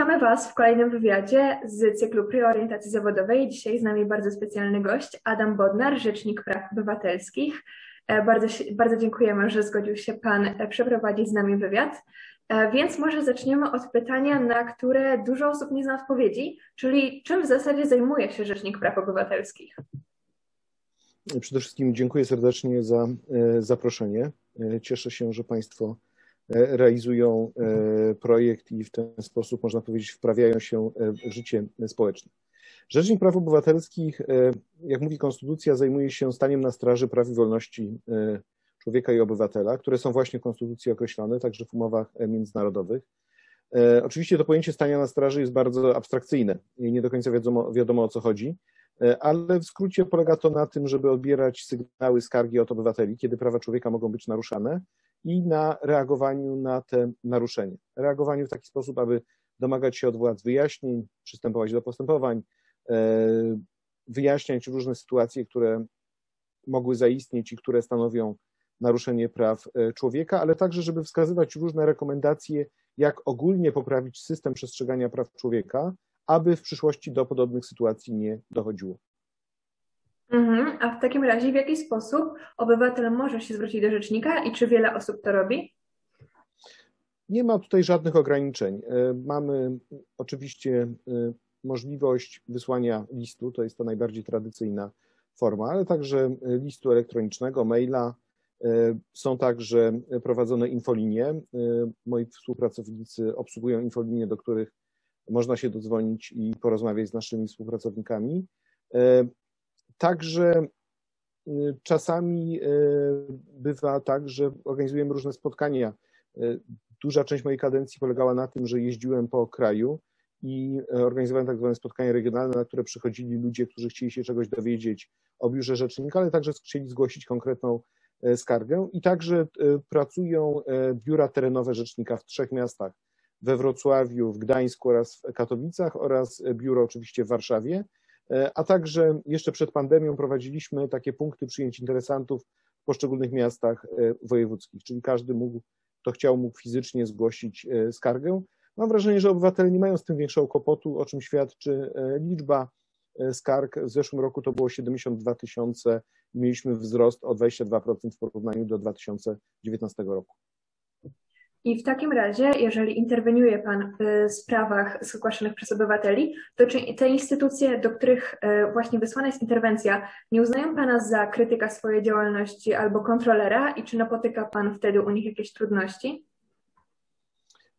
Witamy Was w kolejnym wywiadzie z cyklu Preorientacji Zawodowej. Dzisiaj z nami bardzo specjalny gość, Adam Bodnar, Rzecznik Praw Obywatelskich. E, bardzo, bardzo dziękujemy, że zgodził się Pan e, przeprowadzić z nami wywiad. E, więc może zaczniemy od pytania, na które dużo osób nie zna odpowiedzi, czyli czym w zasadzie zajmuje się Rzecznik Praw Obywatelskich? Przede wszystkim dziękuję serdecznie za zaproszenie. Cieszę się, że Państwo realizują projekt i w ten sposób, można powiedzieć, wprawiają się w życie społeczne. Rzecznik Praw Obywatelskich, e, jak mówi Konstytucja, zajmuje się staniem na straży praw i wolności e, człowieka i obywatela, które są właśnie w Konstytucji określone, także w umowach e, międzynarodowych. Oczywiście to pojęcie stania na straży jest bardzo abstrakcyjne i nie do końca wiadomo, wiadomo o co chodzi, ale w skrócie polega to na tym, żeby odbierać sygnały, skargi od obywateli, kiedy prawa człowieka mogą być naruszane i na reagowaniu na te naruszenia. Reagowaniu w taki sposób, aby domagać się od władz wyjaśnień, przystępować do postępowań, E, wyjaśniać różne sytuacje, które mogły zaistnieć i które stanowią naruszenie praw e, człowieka, ale także, żeby wskazywać różne rekomendacje, jak ogólnie poprawić system przestrzegania praw człowieka, aby w przyszłości do podobnych sytuacji nie dochodziło. Mhm. A w takim razie w jaki sposób obywatel może się zwrócić do rzecznika i czy wiele osób to robi? Nie ma tutaj żadnych ograniczeń. E, mamy oczywiście możliwość wysłania listu, to jest ta najbardziej tradycyjna forma, ale także listu elektronicznego, maila. E, są także prowadzone infolinie. E, moi współpracownicy obsługują infolinie, do których można się dodzwonić i porozmawiać z naszymi współpracownikami. Także czasami bywa tak, że organizujemy różne spotkania. Duża część mojej kadencji polegała na tym, że jeździłem po kraju i e, organizowałem tak zwane spotkania regionalne, na które przychodzili ludzie, którzy chcieli się czegoś dowiedzieć o biurze rzecznika, ale także chcieli zgłosić konkretną e, skargę. I także e, pracują biura terenowe rzecznika w trzech miastach, we Wrocławiu, w Gdańsku oraz w Katowicach oraz biuro oczywiście w Warszawie, a także jeszcze przed pandemią prowadziliśmy takie punkty przyjęć interesantów w poszczególnych miastach wojewódzkich, czyli każdy mógł, kto chciał, mógł fizycznie zgłosić skargę. Mam wrażenie, że obywatele nie mają z tym większego kłopotu, o czym świadczy e, liczba e, skarg. W zeszłym roku to było 72 tysiące mieliśmy wzrost o 22% w porównaniu do 2019 roku. I w takim razie, jeżeli interweniuje Pan w sprawach zgłaszanych przez obywateli, to czy te instytucje, do których e, właśnie wysłana jest interwencja, nie uznają Pana za krytyka swojej działalności albo kontrolera i czy napotyka Pan wtedy u nich jakieś trudności?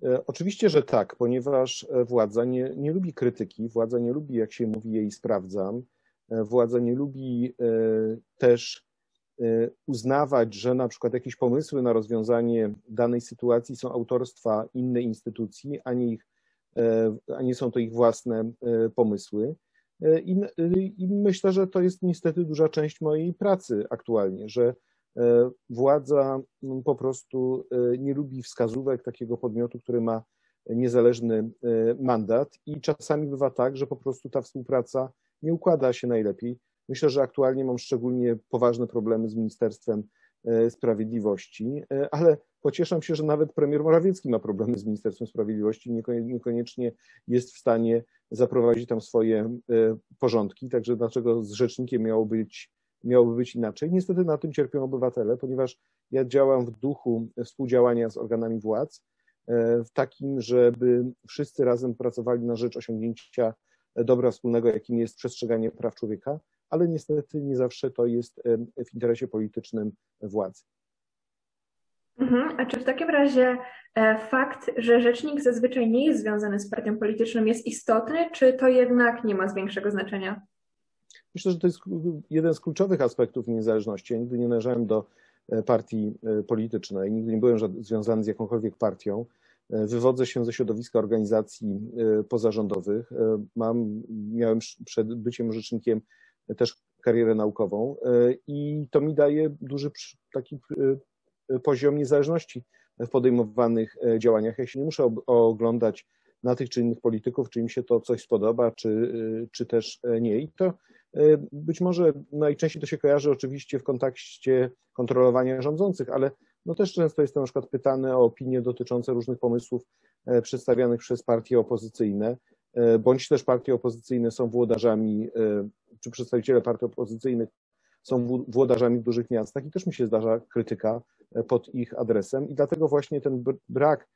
E, oczywiście, że tak, ponieważ e, władza nie, nie lubi krytyki, władza nie lubi, jak się mówi, jej sprawdzam. E, władza nie lubi też uznawać, że na przykład jakieś pomysły na rozwiązanie danej sytuacji są autorstwa innej instytucji, a nie, ich, a nie są to ich własne pomysły. I, I myślę, że to jest niestety duża część mojej pracy aktualnie, że E, władza mm, po prostu e, nie lubi wskazówek takiego podmiotu, który ma niezależny e, mandat i czasami bywa tak, że po prostu ta współpraca nie układa się najlepiej. Myślę, że aktualnie mam szczególnie poważne problemy z Ministerstwem Sprawiedliwości, ale pocieszam się, że nawet premier Morawiecki ma problemy z Ministerstwem Sprawiedliwości, niekoniecznie jest w stanie zaprowadzić tam swoje porządki, także dlaczego z rzecznikiem miało być miałoby być inaczej. Niestety na tym cierpią obywatele, ponieważ ja działam w duchu współdziałania z organami władz, e, w takim, żeby wszyscy razem pracowali na rzecz osiągnięcia dobra wspólnego, jakim jest przestrzeganie praw człowieka, ale niestety nie zawsze to jest e, w interesie politycznym władzy. Mhm. A czy w takim razie e, fakt, że rzecznik zazwyczaj nie jest związany z partią polityczną jest istotny, czy to jednak nie ma większego znaczenia? Myślę, że to jest jeden z kluczowych aspektów niezależności. Ja nigdy nie należałem do e, partii e, politycznej, nigdy nie byłem związany z jakąkolwiek partią. E, wywodzę się ze środowiska organizacji pozarządowych. Mam, miałem przed byciem rzecznikiem też karierę naukową i to mi daje duży taki poziom niezależności w podejmowanych działaniach. Ja się nie muszę oglądać na tych czy innych polityków, czy im się to coś spodoba, czy, czy też nie. I to E, być może najczęściej to się kojarzy oczywiście w kontekście kontrolowania rządzących, ale no też często jestem na przykład pytany o opinie dotyczące różnych pomysłów przedstawianych przez partie opozycyjne, bądź też partie opozycyjne są włodarzami, czy przedstawiciele partii opozycyjnych są włodarzami w dużych miastach i też mi się zdarza krytyka pod ich adresem i dlatego właśnie ten brak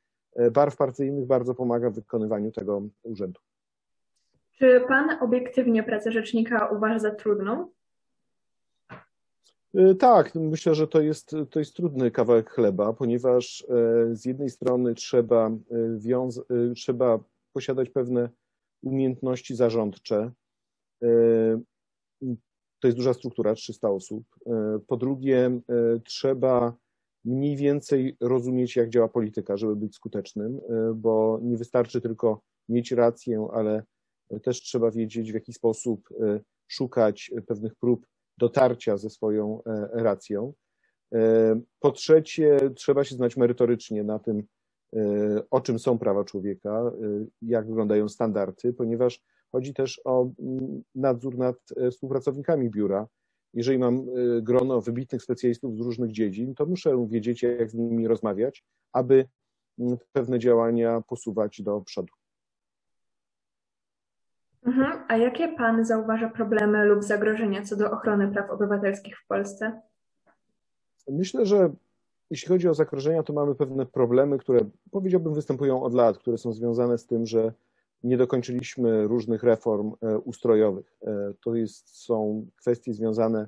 barw partyjnych bardzo pomaga w wykonywaniu tego urzędu. Czy pan obiektywnie pracę rzecznika uważa za trudną? E, tak, myślę, że to jest, to jest trudny kawałek chleba, ponieważ e, z jednej strony trzeba, e, wiąz- trzeba posiadać pewne umiejętności zarządcze. To jest duża struktura, 300 osób. Po drugie, trzeba mniej więcej rozumieć, jak działa polityka, żeby być skutecznym, bo nie wystarczy tylko mieć rację, ale też trzeba wiedzieć, w jaki sposób e, szukać pewnych prób dotarcia ze swoją e, racją. E, po trzecie, trzeba się znać merytorycznie na tym, o czym są prawa człowieka, jak wyglądają standardy, ponieważ chodzi też o mm, nadzór nad współpracownikami biura. Jeżeli mam grono wybitnych specjalistów z różnych dziedzin, to muszę wiedzieć, jak z nimi rozmawiać, aby mm, pewne działania posuwać do przodu. Mhm. A jakie Pan zauważa problemy lub zagrożenia co do ochrony praw obywatelskich w Polsce? Myślę, że jeśli chodzi o zagrożenia, to mamy pewne problemy, które powiedziałbym występują od lat, które są związane z tym, że nie dokończyliśmy różnych reform e, ustrojowych. E, to jest, są kwestie związane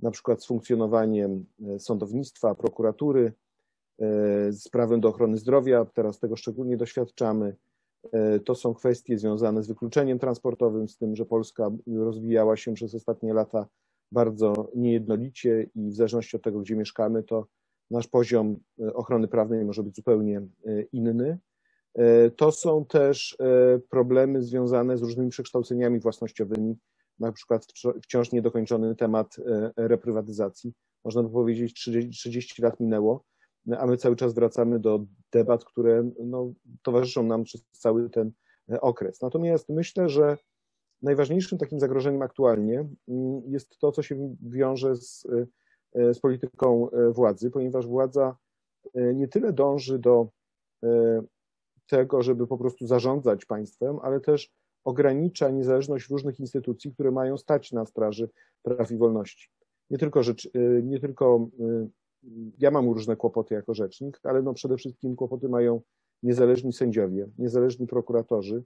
na przykład z funkcjonowaniem e, sądownictwa, prokuratury, z prawem do ochrony zdrowia. Teraz tego szczególnie doświadczamy. To są kwestie związane z wykluczeniem transportowym, z tym, że Polska rozwijała się przez ostatnie lata bardzo niejednolicie i w zależności od tego, gdzie mieszkamy, to nasz poziom ochrony prawnej może być zupełnie inny. To są też problemy związane z różnymi przekształceniami własnościowymi, na przykład wciąż niedokończony temat reprywatyzacji. Można by powiedzieć, 30 lat minęło, a my cały czas wracamy do debat, które no, towarzyszą nam przez cały ten e, okres. Natomiast myślę, że najważniejszym takim zagrożeniem aktualnie mm, jest to, co się wiąże z, e, z polityką e, władzy, ponieważ władza nie tyle dąży do tego, żeby po prostu zarządzać państwem, ale też ogranicza niezależność różnych instytucji, które mają stać na straży praw i wolności. Nie tylko, rzecz, nie tylko ja mam różne kłopoty jako rzecznik, ale no przede wszystkim kłopoty mają niezależni sędziowie, niezależni prokuratorzy.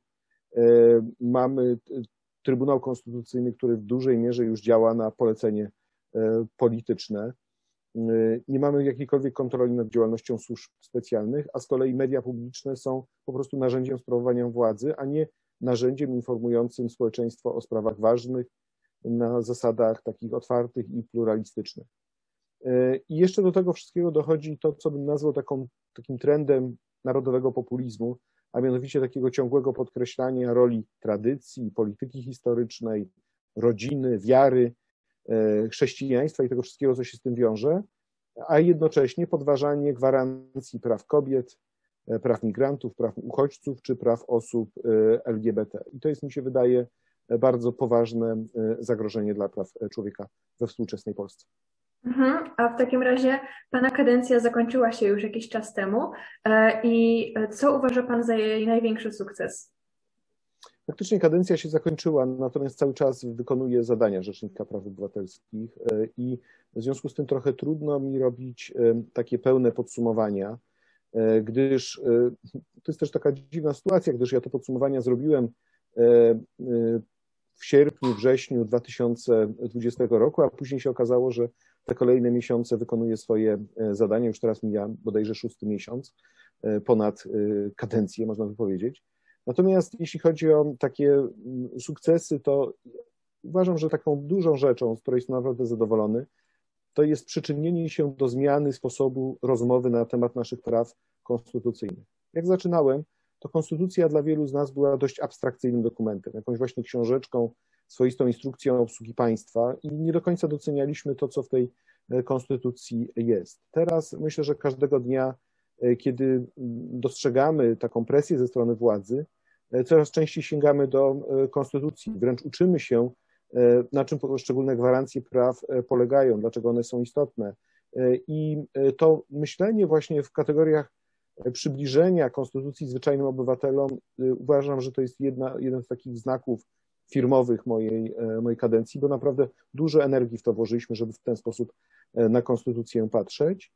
E, mamy Trybunał Konstytucyjny, który w dużej mierze już działa na polecenie polityczne. E, nie mamy jakiejkolwiek kontroli nad działalnością służb specjalnych, a z kolei media publiczne są po prostu narzędziem sprawowania władzy, a nie narzędziem informującym społeczeństwo o sprawach ważnych na zasadach takich otwartych i pluralistycznych. I jeszcze do tego wszystkiego dochodzi to, co bym nazwał taką, takim trendem narodowego populizmu, a mianowicie takiego ciągłego podkreślania roli tradycji, polityki historycznej, rodziny, wiary, chrześcijaństwa i tego wszystkiego, co się z tym wiąże, a jednocześnie podważanie gwarancji praw kobiet, e, praw migrantów, praw uchodźców czy praw osób e, LGBT. I to jest, mi się wydaje, bardzo poważne zagrożenie dla praw człowieka we współczesnej Polsce. Mhm. A w takim razie Pana kadencja zakończyła się już jakiś czas temu e, i co uważa Pan za jej największy sukces? Faktycznie kadencja się zakończyła, natomiast cały czas wykonuję zadania Rzecznika Praw Obywatelskich e, i w związku z tym trochę trudno mi robić e, takie pełne podsumowania, gdyż to jest też taka dziwna sytuacja, gdyż ja te podsumowania zrobiłem w sierpniu, wrześniu 2020 roku, a później się okazało, że te kolejne miesiące wykonuje swoje e, zadania. Już teraz mija bodajże szósty miesiąc, e, ponad e, kadencję, można by powiedzieć. Natomiast jeśli chodzi o takie mm, sukcesy, to uważam, że taką dużą rzeczą, z której jestem naprawdę zadowolony, to jest przyczynienie się do zmiany sposobu rozmowy na temat naszych praw konstytucyjnych. Jak zaczynałem, to konstytucja dla wielu z nas była dość abstrakcyjnym dokumentem, jakąś właśnie książeczką, swoistą instrukcją obsługi państwa i nie do końca docenialiśmy to, co w tej e, konstytucji jest. Teraz myślę, że każdego dnia, e, kiedy dostrzegamy taką presję ze strony władzy, coraz częściej sięgamy do konstytucji, wręcz uczymy się, na czym poszczególne gwarancje praw polegają, dlaczego one są istotne, I to myślenie właśnie w kategoriach przybliżenia konstytucji zwyczajnym obywatelom uważam, że to jest jedna, jeden z takich znaków firmowych mojej, mojej kadencji, bo naprawdę dużo energii w to włożyliśmy, żeby w ten sposób na konstytucję patrzeć.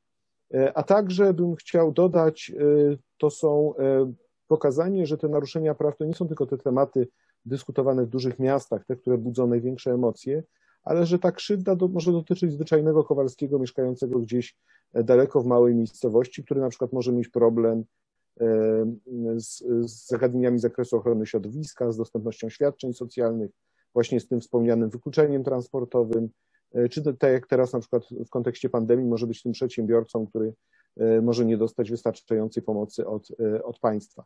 A także bym chciał dodać, to są pokazanie, że te naruszenia praw to nie są tylko te tematy dyskutowane w dużych miastach, te, które budzą największe emocje, ale że ta krzywda do, może dotyczyć zwyczajnego Kowalskiego mieszkającego gdzieś e, daleko w małej miejscowości, który na przykład może mieć problem e, z, z zagadnieniami z zakresu ochrony środowiska, z dostępnością świadczeń socjalnych, właśnie z tym wspomnianym wykluczeniem transportowym, e, czy tak jak teraz na przykład w kontekście pandemii może być tym przedsiębiorcą, który może nie dostać wystarczającej pomocy od, od państwa.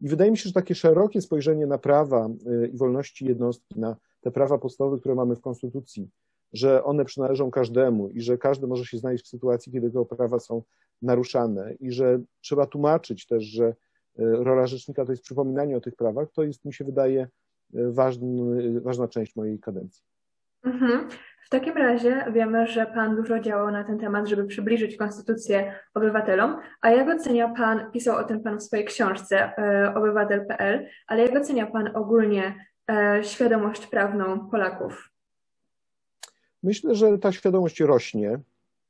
I wydaje mi się, że takie szerokie spojrzenie na prawa y, i wolności jednostki, na te prawa podstawowe, które mamy w Konstytucji, że one przynależą każdemu i że każdy może się znaleźć w sytuacji, kiedy te prawa są naruszane i że trzeba tłumaczyć też, że rola rzecznika to jest przypominanie o tych prawach, to jest, mi się wydaje, ważny, ważna część mojej kadencji. Mhm. W takim razie wiemy, że Pan dużo działał na ten temat, żeby przybliżyć konstytucję obywatelom. A jak ocenia Pan, pisał o tym Pan w swojej książce e, obywatel.pl, ale jak ocenia Pan ogólnie e, świadomość prawną Polaków? Myślę, że ta świadomość rośnie.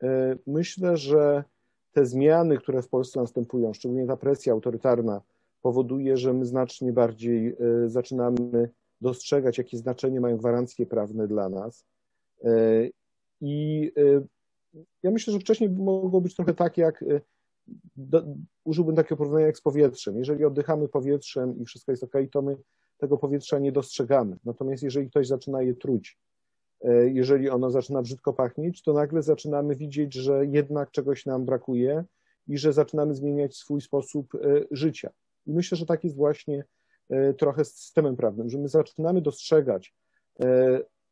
E, myślę, że te zmiany, które w Polsce następują, szczególnie ta presja autorytarna, powoduje, że my znacznie bardziej zaczynamy dostrzegać, jakie znaczenie mają gwarancje prawne dla nas I e, ja myślę, że wcześniej mogło być trochę tak, jak e, do, użyłbym takiego porównania jak z powietrzem. Jeżeli oddychamy powietrzem i wszystko jest ok, to my tego powietrza nie dostrzegamy. Natomiast jeżeli ktoś zaczyna je truć, jeżeli ono zaczyna brzydko pachnieć, to nagle zaczynamy widzieć, że jednak czegoś nam brakuje i że zaczynamy zmieniać swój sposób życia. I myślę, że tak jest właśnie trochę z systemem prawnym, że my zaczynamy dostrzegać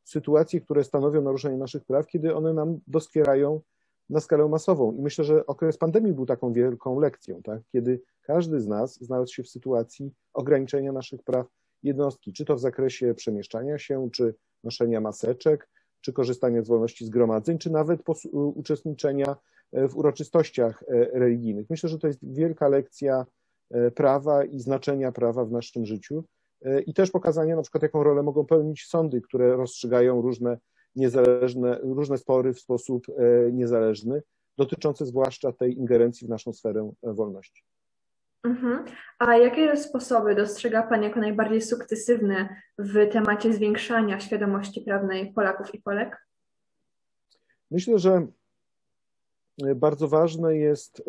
sytuacje, które stanowią naruszenie naszych praw, kiedy one nam doskwierają na skalę masową. I myślę, że okres pandemii był taką wielką lekcją, tak? kiedy każdy z nas znalazł się w sytuacji ograniczenia naszych praw jednostki, czy to w zakresie przemieszczania się, czy noszenia maseczek, czy korzystania z wolności zgromadzeń, czy nawet uczestniczenia e, w uroczystościach e, religijnych. Myślę, że to jest wielka lekcja e, prawa i znaczenia prawa w naszym życiu. E, i też pokazanie na przykład, jaką rolę mogą pełnić sądy, które rozstrzygają różne niezależne, różne spory w sposób e, niezależny, dotyczące zwłaszcza tej ingerencji w naszą sferę e, wolności. Mhm. A jakie sposoby dostrzega Pan jako najbardziej sukcesywne w temacie zwiększania świadomości prawnej Polaków i Polek? Myślę, że bardzo ważne jest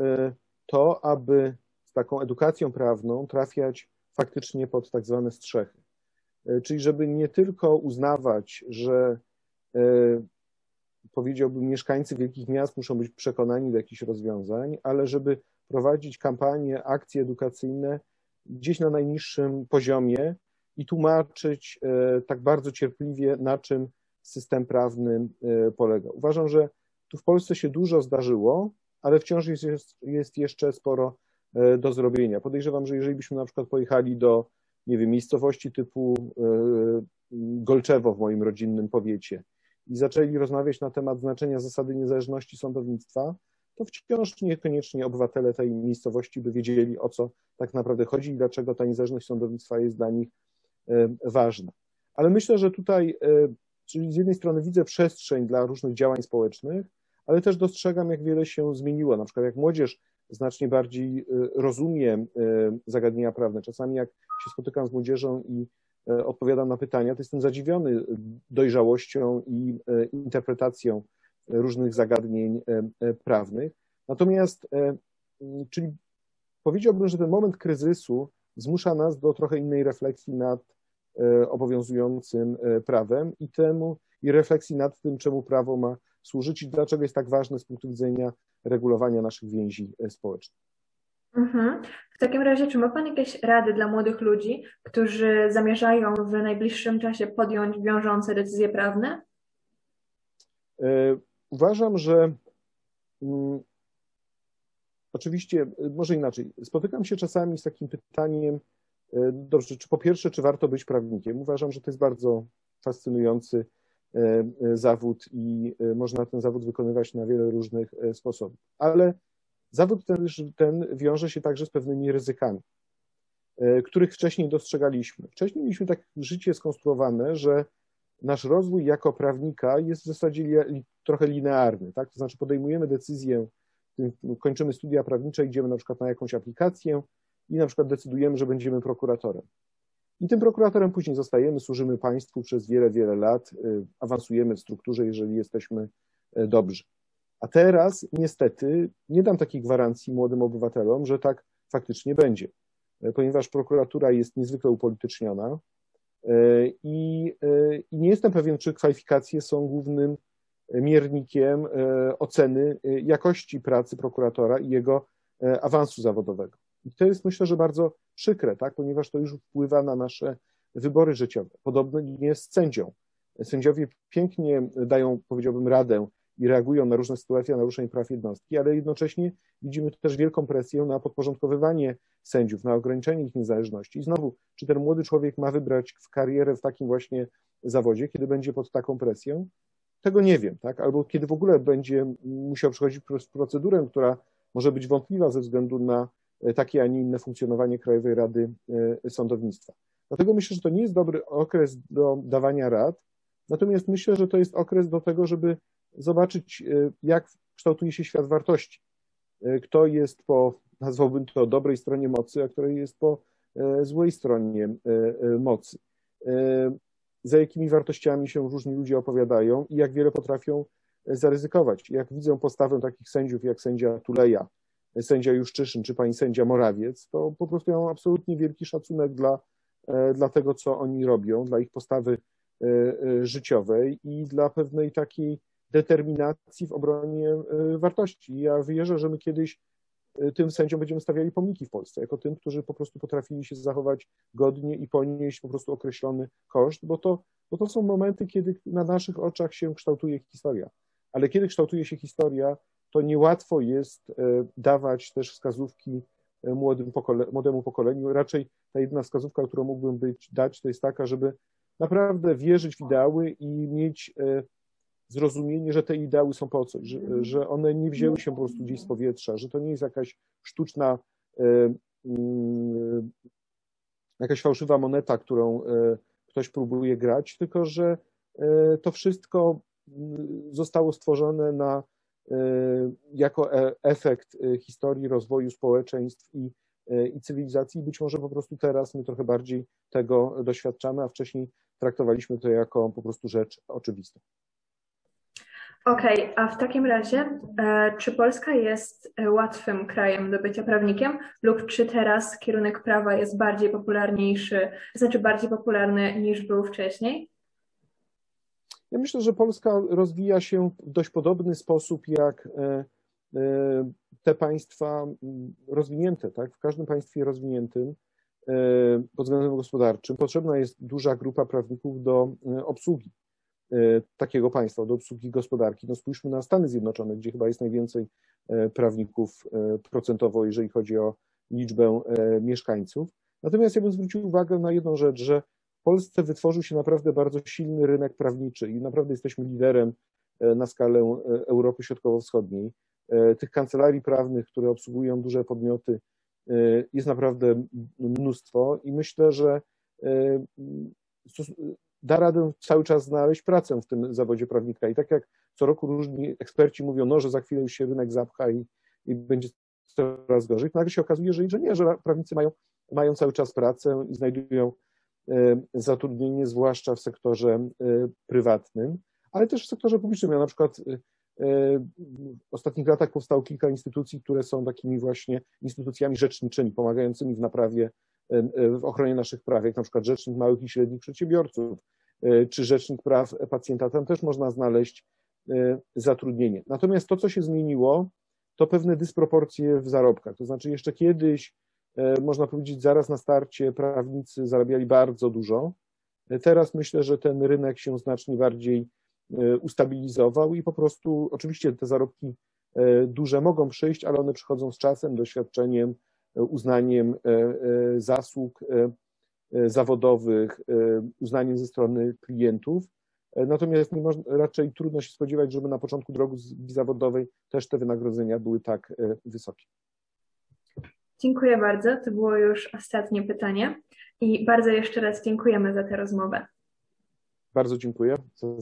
to, aby z taką edukacją prawną trafiać faktycznie pod tak zwane strzechy. E, czyli żeby nie tylko uznawać, że e, powiedziałbym, mieszkańcy wielkich miast muszą być przekonani do jakichś rozwiązań, ale żeby prowadzić kampanie, akcje edukacyjne gdzieś na najniższym poziomie i tłumaczyć e, tak bardzo cierpliwie, na czym system prawny polega. Uważam, że tu w Polsce się dużo zdarzyło, ale wciąż jest, jest jeszcze sporo do zrobienia. Podejrzewam, że jeżeli byśmy na przykład pojechali do, nie wiem, miejscowości typu e, Golczewo w moim rodzinnym powiecie i zaczęli rozmawiać na temat znaczenia zasady niezależności sądownictwa, to wciąż niekoniecznie obywatele tej miejscowości by wiedzieli, o co tak naprawdę chodzi i dlaczego ta niezależność sądownictwa jest dla nich e, ważna. Ale myślę, że tutaj, czyli z jednej strony widzę przestrzeń dla różnych działań społecznych, ale też dostrzegam, jak wiele się zmieniło. Na przykład jak młodzież znacznie bardziej y, rozumie y, zagadnienia prawne. Czasami jak się spotykam z młodzieżą i y, odpowiadam na pytania, to jestem zadziwiony dojrzałością i interpretacją różnych zagadnień prawnych. Natomiast, czyli powiedziałbym, że ten moment kryzysu zmusza nas do trochę innej refleksji nad obowiązującym prawem i temu i refleksji nad tym, czemu prawo ma służyć i dlaczego jest tak ważne z punktu widzenia regulowania naszych więzi e, społecznych. Mhm. W takim razie, czy ma Pan jakieś rady dla młodych ludzi, którzy zamierzają w najbliższym czasie podjąć wiążące decyzje prawne? E, uważam, że mm, oczywiście, e, może inaczej, spotykam się czasami z takim pytaniem, dobrze, czy po pierwsze, czy warto być prawnikiem? Uważam, że to jest bardzo fascynujący zawód i można ten zawód wykonywać na wiele różnych sposobów. Ale zawód ten, ten wiąże się także z pewnymi ryzykami, których wcześniej dostrzegaliśmy. Wcześniej mieliśmy tak życie skonstruowane, że nasz rozwój jako prawnika jest w zasadzie trochę linearny, tak? To znaczy podejmujemy decyzję, kończymy studia prawnicze, idziemy na przykład na jakąś aplikację i na przykład decydujemy, że będziemy prokuratorem. I tym prokuratorem później zostajemy, służymy państwu przez wiele, wiele lat, y, awansujemy w strukturze, jeżeli jesteśmy y, dobrzy. A teraz niestety nie dam takiej gwarancji młodym obywatelom, że tak faktycznie będzie, y, ponieważ prokuratura jest niezwykle upolityczniona, I, nie jestem pewien, czy kwalifikacje są głównym miernikiem oceny jakości pracy prokuratora i jego awansu zawodowego. I to jest myślę, że bardzo przykre, tak? ponieważ to już wpływa na nasze wybory życiowe. Podobnie jest z sędzią. Sędziowie pięknie dają, powiedziałbym, radę i reagują na różne sytuacje naruszeń praw jednostki, ale jednocześnie widzimy też wielką presję na podporządkowywanie sędziów, na ograniczenie ich niezależności. I znowu, czy ten młody człowiek ma wybrać w karierę w takim właśnie zawodzie, kiedy będzie pod taką presją? Tego nie wiem, tak? Albo kiedy w ogóle będzie musiał przechodzić przez procedurę, która może być wątpliwa ze względu na takie, a nie inne funkcjonowanie Krajowej Rady e, Sądownictwa. Dlatego myślę, że to nie jest dobry okres do dawania rad, natomiast myślę, że to jest okres do tego, żeby zobaczyć, e, jak kształtuje się świat wartości. E, kto jest po, nazwałbym to, dobrej stronie mocy, a kto jest po e, złej stronie mocy. Za jakimi wartościami się różni ludzie opowiadają i jak wiele potrafią zaryzykować. Jak widzę postawę takich sędziów jak sędzia Tuleja, sędzia Juszczyszyn czy pani sędzia Morawiec, to po prostu ja mam absolutnie wielki szacunek dla, dla tego, co oni robią, dla ich postawy życiowej i dla pewnej takiej determinacji w obronie e, wartości. Ja wierzę, że my kiedyś e, tym sędziom będziemy stawiali pomniki w Polsce, jako tym, którzy po prostu potrafili się zachować godnie i ponieść po prostu określony koszt, bo to, bo to są momenty, kiedy na naszych oczach się kształtuje historia. Ale kiedy kształtuje się historia, to niełatwo jest e, dawać też wskazówki młodym pokole młodemu pokoleniu. Raczej ta jedna wskazówka, którą mógłbym być, dać, to jest taka, żeby naprawdę wierzyć w ideały i mieć zrozumienie, że te ideały są po coś, że, że one nie wzięły się po prostu gdzieś z powietrza, że to nie jest jakaś sztuczna, e, mm, jakaś fałszywa moneta, którą e, ktoś próbuje grać, tylko że e, to wszystko mm, zostało stworzone na, jako efekt historii rozwoju społeczeństw i, i cywilizacji. Być może po prostu teraz my trochę bardziej tego doświadczamy, a wcześniej traktowaliśmy to jako po prostu rzecz oczywistą. Okej, okay, a w takim razie, e, czy Polska jest e, łatwym krajem do bycia prawnikiem, lub czy teraz kierunek prawa jest bardziej popularniejszy, znaczy bardziej popularny niż był wcześniej? Ja myślę, że Polska rozwija się w dość podobny sposób jak e, te państwa rozwinięte, tak? W każdym państwie rozwiniętym pod względem gospodarczym potrzebna jest duża grupa prawników do obsługi E, takiego państwa, do obsługi gospodarki. No spójrzmy na Stany Zjednoczone, gdzie chyba jest najwięcej e, prawników e, procentowo, jeżeli chodzi o liczbę mieszkańców. Natomiast ja bym zwrócił uwagę na jedną rzecz, że w Polsce wytworzył się naprawdę bardzo silny rynek prawniczy i naprawdę jesteśmy liderem na skalę Europy Środkowo-Wschodniej. Tych kancelarii prawnych, które obsługują duże podmioty, jest naprawdę mnóstwo i myślę, że da radę cały czas znaleźć pracę w tym zawodzie prawnika. I tak jak co roku różni eksperci mówią, no, że za chwilę już się rynek zapcha i, i będzie coraz gorzej, nagle się okazuje, że, nie, że prawnicy mają, mają cały czas pracę i znajdują e, zatrudnienie, zwłaszcza w sektorze e, prywatnym, ale też w sektorze publicznym. Ja na przykład e, w ostatnich latach powstało kilka instytucji, które są takimi właśnie instytucjami rzeczniczymi, pomagającymi w naprawie w ochronie naszych praw, jak na przykład Rzecznik Małych i Średnich Przedsiębiorców, e, czy Rzecznik Praw Pacjenta, tam też można znaleźć e, zatrudnienie. Natomiast to, co się zmieniło, to pewne dysproporcje w zarobkach. To znaczy, jeszcze kiedyś, e, można powiedzieć, zaraz na starcie prawnicy zarabiali bardzo dużo. Teraz myślę, że ten rynek się znacznie bardziej ustabilizował i po prostu, oczywiście te zarobki duże mogą przyjść, ale one przychodzą z czasem, doświadczeniem, uznaniem e, e, zasług e, zawodowych, uznaniem ze strony klientów. Natomiast można, raczej trudno się spodziewać, żeby na początku drogi zawodowej też te wynagrodzenia były tak wysokie. Dziękuję bardzo. To było już ostatnie pytanie i bardzo jeszcze raz dziękujemy za tę rozmowę. Bardzo dziękuję za